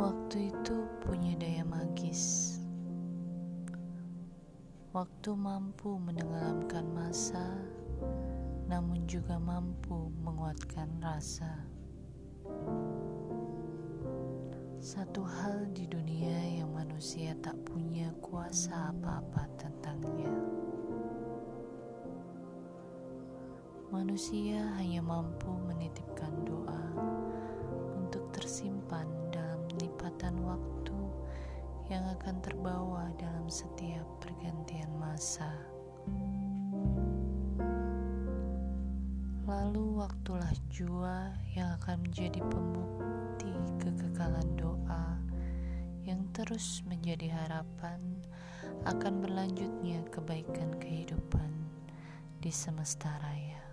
Waktu itu punya daya magis. Waktu mampu menenggelamkan masa, namun juga mampu menguatkan rasa. Satu hal di dunia yang manusia tak punya kuasa apa-apa tentangnya. Manusia hanya mampu menitipkan akan terbawa dalam setiap pergantian masa. Lalu waktulah jua yang akan menjadi pembukti kekekalan doa yang terus menjadi harapan akan berlanjutnya kebaikan kehidupan di semesta raya.